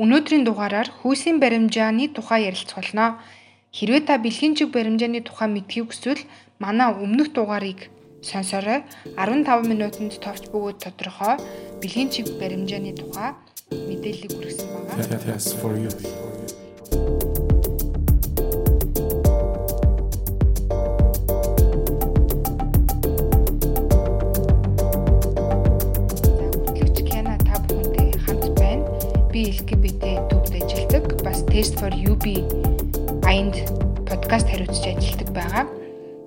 Өнөөдрийн дугаараар хүйсийн баримжааны тухай ярилцах болно. Хэрвээ та бэлгийн чиг баримжааны тухай мэдхийг хүсвэл манай өмнөх дугаарыг сонсорой. 15 минутанд товч бөгөөд тодорхой бэлгийн чиг баримжааны тухай мэдээллийг хүргэсэн байгаа. Taste for UB аянд подкаст хариуцж ажилладаг байгаа.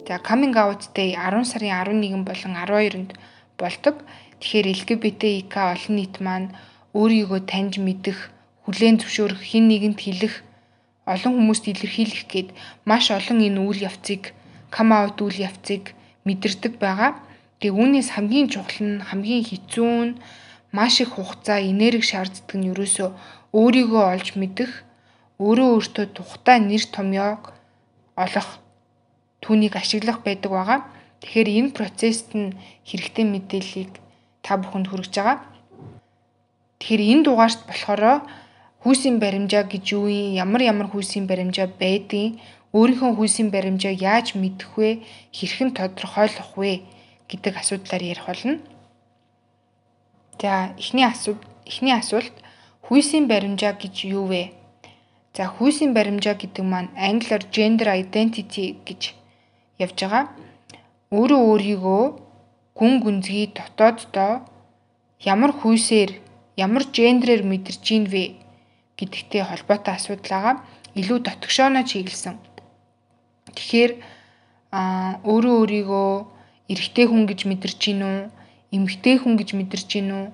За coming out day 10 сарын 11 болон 12-нд болдог. Тэгэхээр LGBTQ олон нийт маань өөрийгөө таньж мэдэх, хүлээн зөвшөөрөх, хин нэгэнд хэлэх, олон хүмүүст илэрхийлэх гээд маш олон энэ үйл явцыг come out үйл явцыг мэдэрдэг байгаа. Тэгээ үүнээс хамгийн чухал нь хамгийн хэцүү нь маш их хугацаа, энерги шаарддаг нь ерөөсөө өөрийгөө олж мэдэх өөрөө өөртөө тухтай нэр томьёог олох түүнийг ашиглах байдаг байгаа. Тэгэхээр энэ процессд нь хэрэгтэй мэдээллийг та бүхэнд хүргэж байгаа. Тэгэхээр энэ дугаарт болохоор хүүсийн баримжаа гэж юу юм, ямар ямар хүүсийн баримжаа байдгийг, өөрийнхөө хүүсийн баримжааг яаж мэдэх вэ, хэрхэн тодорхойлох вэ гэдэг асуудлаар ярих болно. За, эхний асуулт эхний асуулт хүүсийн баримжаа гэж юу вэ? За хүйсийн баримжаа гэдэг маань англиар gender identity гэж явж байгаа. Өөрөө өөрийгөө гүн гүнзгий дотооддоо ямар хүйсээр ямар гендерээр мэдэрч ийн вэ гэдэгтэй холбоотой асуудал байгаа. Илүү дотгошооно чиглэсэн. Тэгэхээр а өөрөө өөрийгөө эрэгтэй хүн гэж мэдэрч гин үү, эмэгтэй хүн гэж мэдэрч гин үү,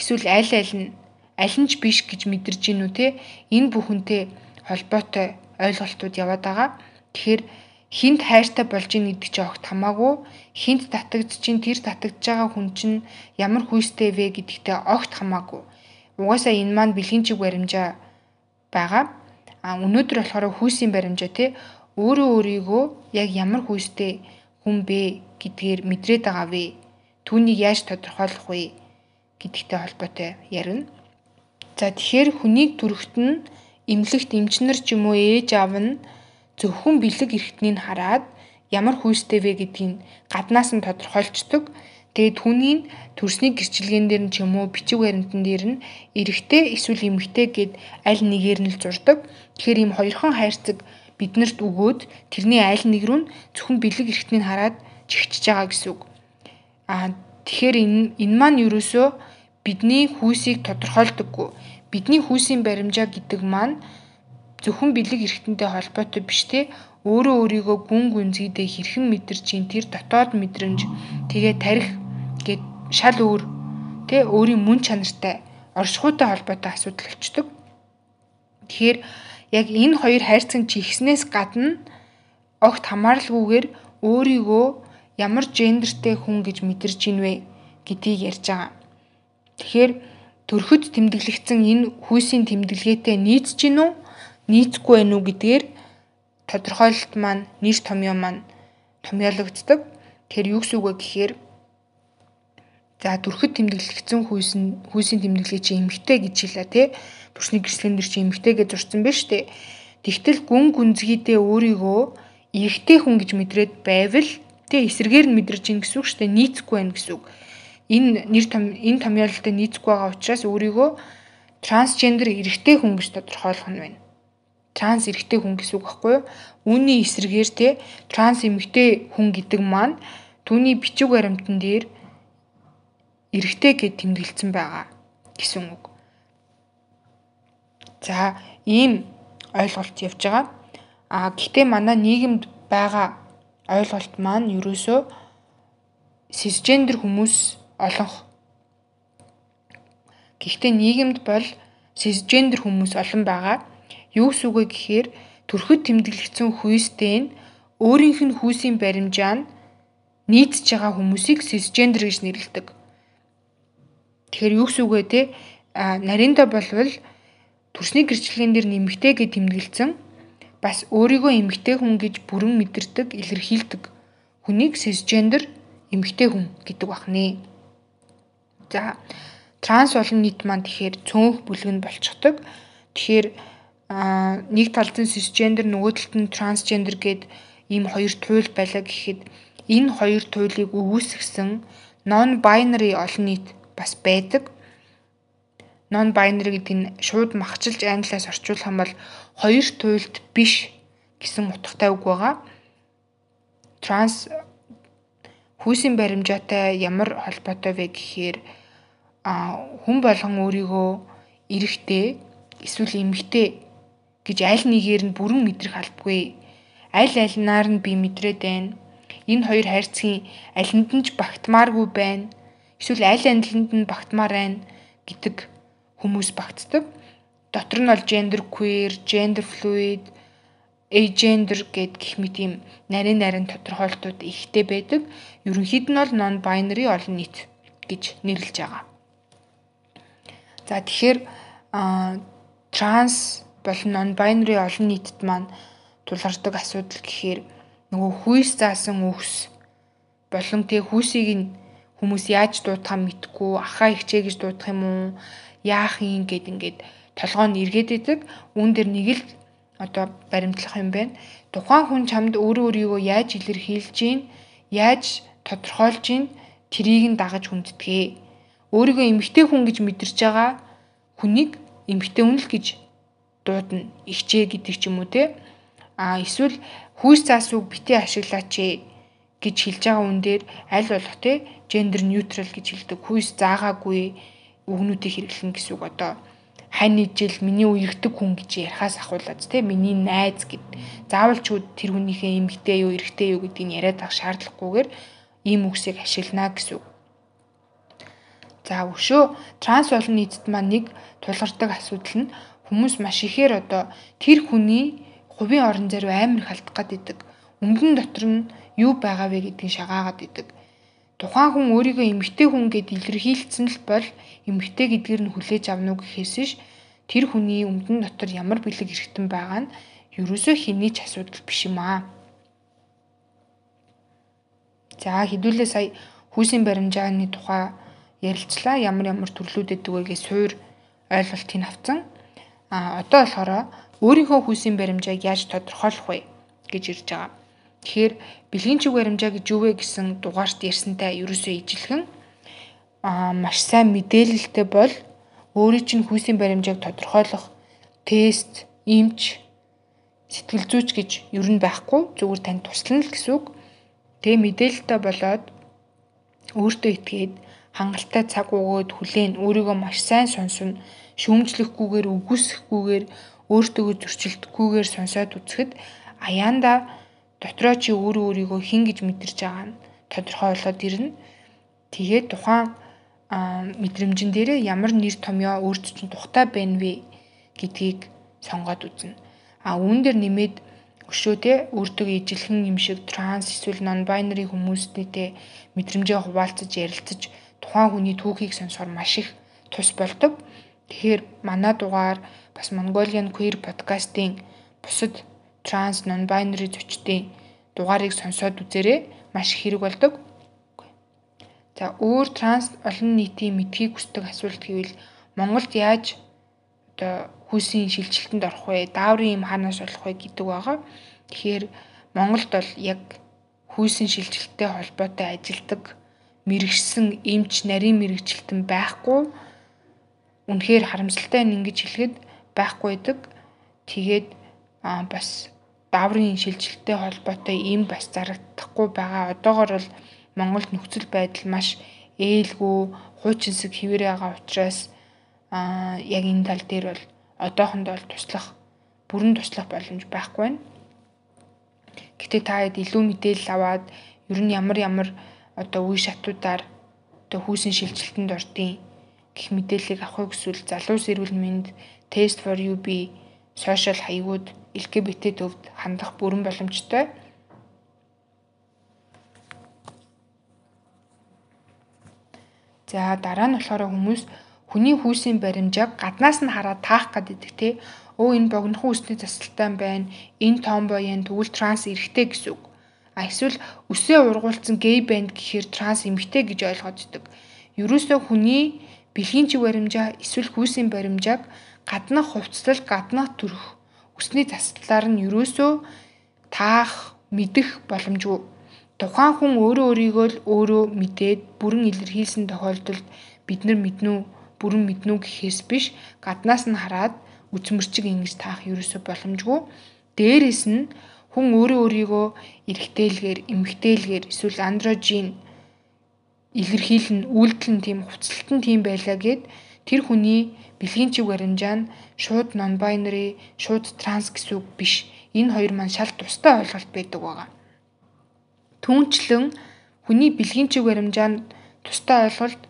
эсвэл аль аль нь аль нь ч биш гэж мэдэрч гин үү те энэ бүхэнтэй холбоотой ойлголтууд яваад байгаа. Тэгэхээр хинт хайртай болж ийн гэдэг чинь огт хамаагүй хинт татагдж чинь тэр татагдж байгаа хүн чинь ямар хүйстэй вэ гэдэгтээ огт хамаагүй. Угаасаа энэ маань бэлгийн чиг баримжаа байгаа. А өнөөдөр болохоор хүйсийн баримжаа тий өөрөө өөрийгөө яг ямар хүйстэй хүн бэ гэдгээр мэдрээд байгаа вэ? Түүнийг яаж тодорхойлох вэ гэдэгтэй холбоотой ярина. За тэгэхээр хүнийг төрөхт нь эмнэлэгт эмчнэр ч юм уу ээж аав нь зөвхөн бэлэг эрхтнийг хараад ямар хүйстэй вэ гэдгийг гаднаас нь тодорхойлцдог. Тэгээд түүний төрсний гэрчилгээн дээр нь ч юм уу бичиг баримтан дээр нь эрэгтэй эсвэл эмэгтэй гэд аль нэгээр нь л зурдаг. Тэгэхээр ийм хоёрхан хайрцаг биднэрт өгөөд тэрний аль нэг рүү нь зөвхөн бэлэг эрхтнийг хараад чигчж байгаа гэсэн үг. Аа тэгэхээр энэ энэ маань ерөөсөө бидний хүйсийг тодорхойлдоггүй бидний хүүсийн баримжаа гэдэг маань зөвхөн бэлэг эрхтэнтэй холбоотой биш те өөрөө өөрийгөө гүн гүнзгийдээ хэрхэн мэдэрч ин тэр дотоод мэдрэмж тэгээ тарих гэд шал өөр те өөрийн мөн чанартай оршихуйтай холбоотой асуудал болчдөг. Тэгэхээр яг энэ хоёр хайрцаг чихснээс гадна огт хамааралгүйгээр өөрийгөө ямар гендертэй хүн гэж мэдэрч ин вэ гэдгийг ярьж байгаа. Тэгэхээр төрөхөд тэмдэглэгдсэн энэ хүйсийн тэмдэглгээтэй нийцж гин үү нийцгүй байх уу гэдгээр тодорхойлолт маань нэр томьёо маань томьёологддог. Тэгэхээр юу гэсэн үг вэ гэхээр за төрөхөд тэмдэглэгдсэн хүйс нь хүйсийн тэмдэглэгээ чи эмгтэй гэж хэлээ тий. Төрсний гэрчлэгэн дээр чи эмгтэй гэж зурсан байна шүү дээ. Тэгтэл гүн гүнзгийдээ өөрийгөө эрэгтэй хүн гэж мэдрээд байвал тий эсрэгээр нь мэдэрч ин гэсэн үг шүү дээ. Нийцгүй байх гэсэн үг энэ нэр том энэ томьёололтой нийцэхгүй байгаа учраас өөрийгөө трансгендер эрэгтэй хүн гэж тодорхойлох нь байна. Транс эрэгтэй хүн гэсэн үг байхгүй юу? Үүний эсрэгээр те транс эмэгтэй хүн гэдэг маань түүний бичиг баримтан дээр эрэгтэй гэд тэмдэглэсэн байгаа гэсэн үг. За ийм ойлголт явж байгаа. А гэхдээ манай нийгэмд байгаа ойлголт маань ерөөсөө сисгендер хүмүүс олонх. Гэхдээ нийгэмд бол сисгендер хүмүүс олон байгаа. Юу гэсэн үг гэхээр төрөхөд тэмдэглэгдсэн хүйстэй нь өөрийнх нь хүүсийн баримжаа нь нийцж байгаа хүмүүсийг сисгендер гэж нэрлэдэг. Тэгэхээр юу гэсэн үг вэ те? А нарийнда болвол төрсний гэрчлэгэн дээр нэмэгтэй гэж тэмдэглэсэн бас өөрийгөө эмэгтэй хүн гэж бүрэн мэдэрдэг, илэрхийлдэг хүнийг сисгендер эмэгтэй хүн гэдэг бахнэ. За транс олон нийт маань тэгэхээр цөөнх бүлгэнд болчихдог. Тэгэхээр нэг талд нь сисгендер нөгөө талд нь трансгендер гээд ийм хоёр туйл байлаа гэхэд энэ хоёр туйлыг өгөөсгсөн non binary олон нийт бас байдаг. Non binary гэдэг нь шууд махчилж англиас орчуулах юм бол хоёр туйлд биш гэсэн утгатай үг байгаа. Транс хүйсийн баримжаатай ямар холбоотой вэ гэхээр хүн болгон өөрийгөө эрэгтэй эсвэл эмэгтэй гэж аль нэгээр нь бүрэн мэдрэх албагүй. Аль альнаар нь би мэдрээд байна. Энэ хоёр хайрцгийн алинд нь ч багтмааргүй байна. Эсвэл аль алинд нь багтмаар байна гэдэг хүмүүс багтдаг. Дотор нь бол gender queer, gender fluid, agender гэд гэх мэт юм нарийн нарийн тодорхойлолтууд ихтэй байдаг. Ерөнхийд нь бол non binary олон нийт гэж нэрлэж байгаа. За тэгэхээр транс болон non binary олон нийтэд маань тулгардаг асуудал гэхээр нөгөө хүйс заасан үхс болон тэг хүүсийг нь хүмүүс яаж дуудахаа мэдгүй ахаа ихчээ гэж дуудах юм уу яах юм гэд ингээд толгой нь эргээд идэг. Үүн дээр нэг л одоо баримтлах юм байна. Тухайн хүн чамд өөрөө өөрийгөө яаж илэрхийлж гин яаж тодорхойлж гин трийг нь дагаж хүнддэгэ өөрийгөө эмгтэй хүн гэж мэдэрч байгаа хүнийг эмгтэй хүн л гэж дуудана. Ихчээ гэдэг ч юм уу те. А эсвэл хүйс заасууг битээ ашиглаач гэж хэлж байгаа үн дээр аль болох те гендер нейтрал гэж хэлдэг хүйс заагаагүй үгнүүдийг хэрэглэн гэсэн үг одоо. Хань ижил миний үерхдэг хүн гэж ярихаас ахуулаад те миний найз гэд. Заавал ч тэр хүнийхээ эмгтэй юу эрэгтэй юу гэдгийг яриад авах шаардлагагүйгээр ийм үгсийг ашиглана гэсэн үг. За өшөө транс олон нийтэд маань нэг тулгардаг асуудал нь Хүмүүс маш ихээр одоо тэр хүний хувийн орон зайруу амар их алдах гад идэг. Өмгөн дотор нь юу байгаа вэ гэдгийг шагаагаад идэг. Тухайн хүн өөрийгөө эмгтэй хүн гэд илэрхийлсэн л бол эмгтэй гэдгээр нь хүлээж авна уу гэхээс ш тэр хүний өмдөн дотор ямар бэлэг эргэтэн байгаа нь ерөөсөө хэний ч асуудал биш юм аа. За хэдүүлээ сая хүүсийн баримжааны тухай ярилцлаа. Ямар ямар төрлүүд өгдөг вэ гэж суур ойлголтыг авсан. А одоо болохоор өөрийнхөө хүйсийн баримжааг яаж тодорхойлох вэ гэж ирж байгаа. Тэгэхээр бэлгийн чиг баримжаа гэж юу вэ гэсэн дугаарт ярьсантай ерөөсөө ижилхэн а маш сайн мэдээлэлтэй бол өөрийн чинь хүйсийн баримжааг тодорхойлох тест, эмч, сэтгэл зүйч гэж ер нь байхгүй зүгээр тань туслана л гэсэн үг. Тэгээ мэдээлэлтэй болоод өөртөө итгээд хангалттай цаг өгөөд хүлээн өөрийгөө маш сайн сонсно шүүмжлэхгүйгээр үгүйсэхгүйгээр өөртөө зөрчилдөхгүйгээр сонсоод үзэхэд аяанда дотроо чи өөрөө өөрийгөө хин гэж мэдэрч байгаа нь тодорхой болоод ирнэ. Тэгээд тухайн мэдрэмжэн дээрээ ямар нэр томьёо өөрт чинь тухтай байна вэ гэдгийг сонгоод үзнэ. А үүн дээр нэмээд өшөөдөө өөртөө ижилхэн юм шиг транс эсвэл non binary хүмүүстэй мэдрэмжээ хуваалцаж ярилцаж тухайн хүний түүхийг сонсохоор маш их тус болдог. Тэгэхээр манай дугаар бас Mongolian Queer podcast-ийн бусад trans non-binary зочдын дугаарыг сонсоод үзээрэй. Маш хэрэг болдог. За өөр транс олон нийтийн мэдхийг хүсдэг асуулт гэвэл Монголд яаж одоо хүйсийн шилжилтэнд орох вэ? Дааврын юм хаанаас болох вэ гэдэг байгаа. Тэгэхээр Монголд бол яг хүйсийн шилжилттэй холбоотой ажилдаг мэрэгсэн эмч нарийн мэрэгчлэлтэн байхгүй үнэхээр харамсалтай нь ингэж хэлэхэд байхгүй байдаг. Тэгээд бас дааврын шилжилттэй холбоотой ийм бас зарагдахгүй байгаа. Одоогор бол Монголд нөхцөл байдал маш ээлгүй, хуучинсэг хэвээр байгаа учраас аа яг энэ тал дээр бол одоохонд бол туслах бүрэн туслах боломж байхгүй байна. Гэтэ та хэд илүү мэдээлэл аваад ер нь ямар ямар одоо үе шатуудаар одоо хүүсийн шилжилтэнд ордیں гэх мэдээллийг авахыг хүсвэл залуус эрүүл мэнд Test for UB сошиал хаягууд LGBT төвд хандах бүрэн боломжтой. За дараа нь болохоор хүмүүс хүний хүүсийн баримжааг гаднаас нь хараад таах гэдэг те. Өө энэ богинохон үсний засалтай байна. Энэ томбой юм тэгвэл транс эрэгтэй гэсэн үг. А эсвэл өсөө ургуулсан гей банд гэхээр транс эмэгтэй гэж ойлгоод идэг. Ерөөсөө хүний бэлгийн чиг баримжаа эсвэл хүүсийн баримжааг гаднах хувцлал, гаднах төрх өсний заслалаар нь юрөөсөө таах, мэдэх боломжгүй. Тухайн хүн өөрөө өөрийгөө л өөрөө мэдээд бүрэн илэрхийлсэн тохиолдолд бид нар мэднүү, бүрэн мэднүү гэхээс биш гаднаас нь хараад үзмэрчиг ингэж таах ерөөсөө боломжгүй. Дээрээс нь хүн өөрөө өөрийгөө эрэгтэйлгээр, эмэгтэйлгээр эсвэл андрожин илэрхийлэн үйлдэл нь тийм хувцалт нь тийм байлаа гэд тэр хүний бэлгийн чиг баримжаа нь шууд non binary, шууд транс гэсэн үг биш. Энэ хоёр маань шал тустай ойлголт байдаг байгаа. Түүнчлэн хүний бэлгийн чиг баримжаа нь тустай ойлголт,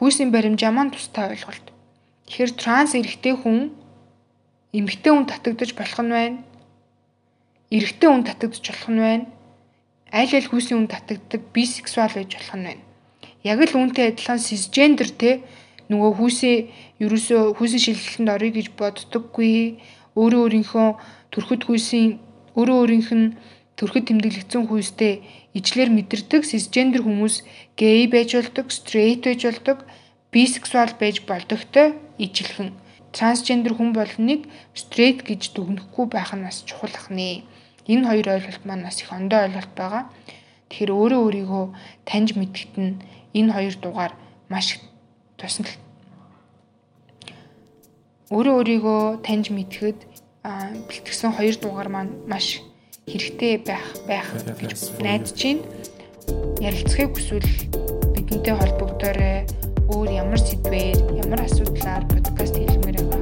хүйсийн баримжаа маань тустай ойлголт. Тэгэхээр транс эрэгтэй хүн эмэгтэй хүн татагдаж болох нь байна эрэгтэй хүн татагдж болох нь байна. Аль аль хүүсийн хүн татагддаг бисексуал байж болох нь байна. Яг л үүнтэй адилхан сисжендер те нөгөө хүүсээ ерөөсөө хүүсийн шилжилтэнд орё гэж боддоггүй. Өөрөө өөрийнхөө төрөхөд хүүсийн өөрөө өөрийнх нь төрөхөд тэмдэглэгдсэн хүүстэй ижлэр мэдэрдэг сисжендер хүмүүс гей байж болдог, стрейт байж болдог, бисексуал байж болдогтой ижилхэн. Трансгендер хүн бол нэг стрейт гэж дүгнэхгүй байх нь бас чухал ахнэ. Энэ хоёр ойлголт маань бас их ондоо ойлголт байгаа. Тэгэхээр өөрөө өөрийгөө таньж мэдгэт нь энэ хоёр дугаар маш тусна. Өөрөө өөрийгөө таньж мэдгэхэд бэлтгэсэн хоёр дугаар маань маш хэрэгтэй байх байх гэж найдаж байна. Ярилцахыг хүсвэл бидэнтэй холбогдоорой. Өөр ямар сэдвээр, ямар асуудлаар подкаст хийлмээр